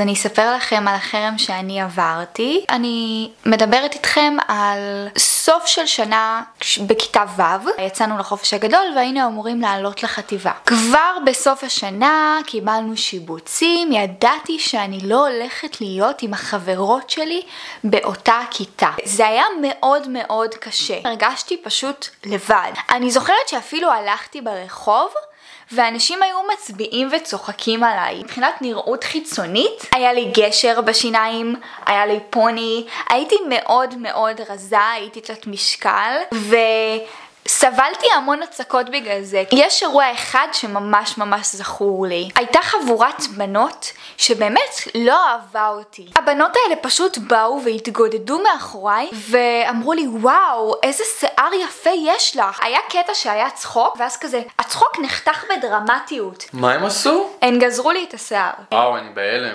אני אספר לכם על החרם שאני עברתי. אני מדברת איתכם על סוף של שנה בכיתה ו', יצאנו לחופש הגדול והיינו אמורים לעלות לחטיבה. כבר בסוף השנה קיבלנו שיבוצים, ידעתי שאני לא הולכת להיות עם החברות שלי באותה כיתה. זה היה מאוד מאוד קשה, הרגשתי פשוט לבד. אני זוכרת שאפילו הלכתי ברחוב ואנשים היו מצביעים וצוחקים עליי. מבחינת נראות חיצונית, היה לי גשר בשיניים, היה לי פוני, הייתי מאוד מאוד רזה, הייתי תת משקל, ו... סבלתי המון הצקות בגלל זה. יש אירוע אחד שממש ממש זכור לי. הייתה חבורת בנות שבאמת לא אהבה אותי. הבנות האלה פשוט באו והתגודדו מאחוריי ואמרו לי וואו איזה שיער יפה יש לך. היה קטע שהיה צחוק ואז כזה הצחוק נחתך בדרמטיות. מה הם עשו? הן גזרו לי את השיער. וואו אני בהלם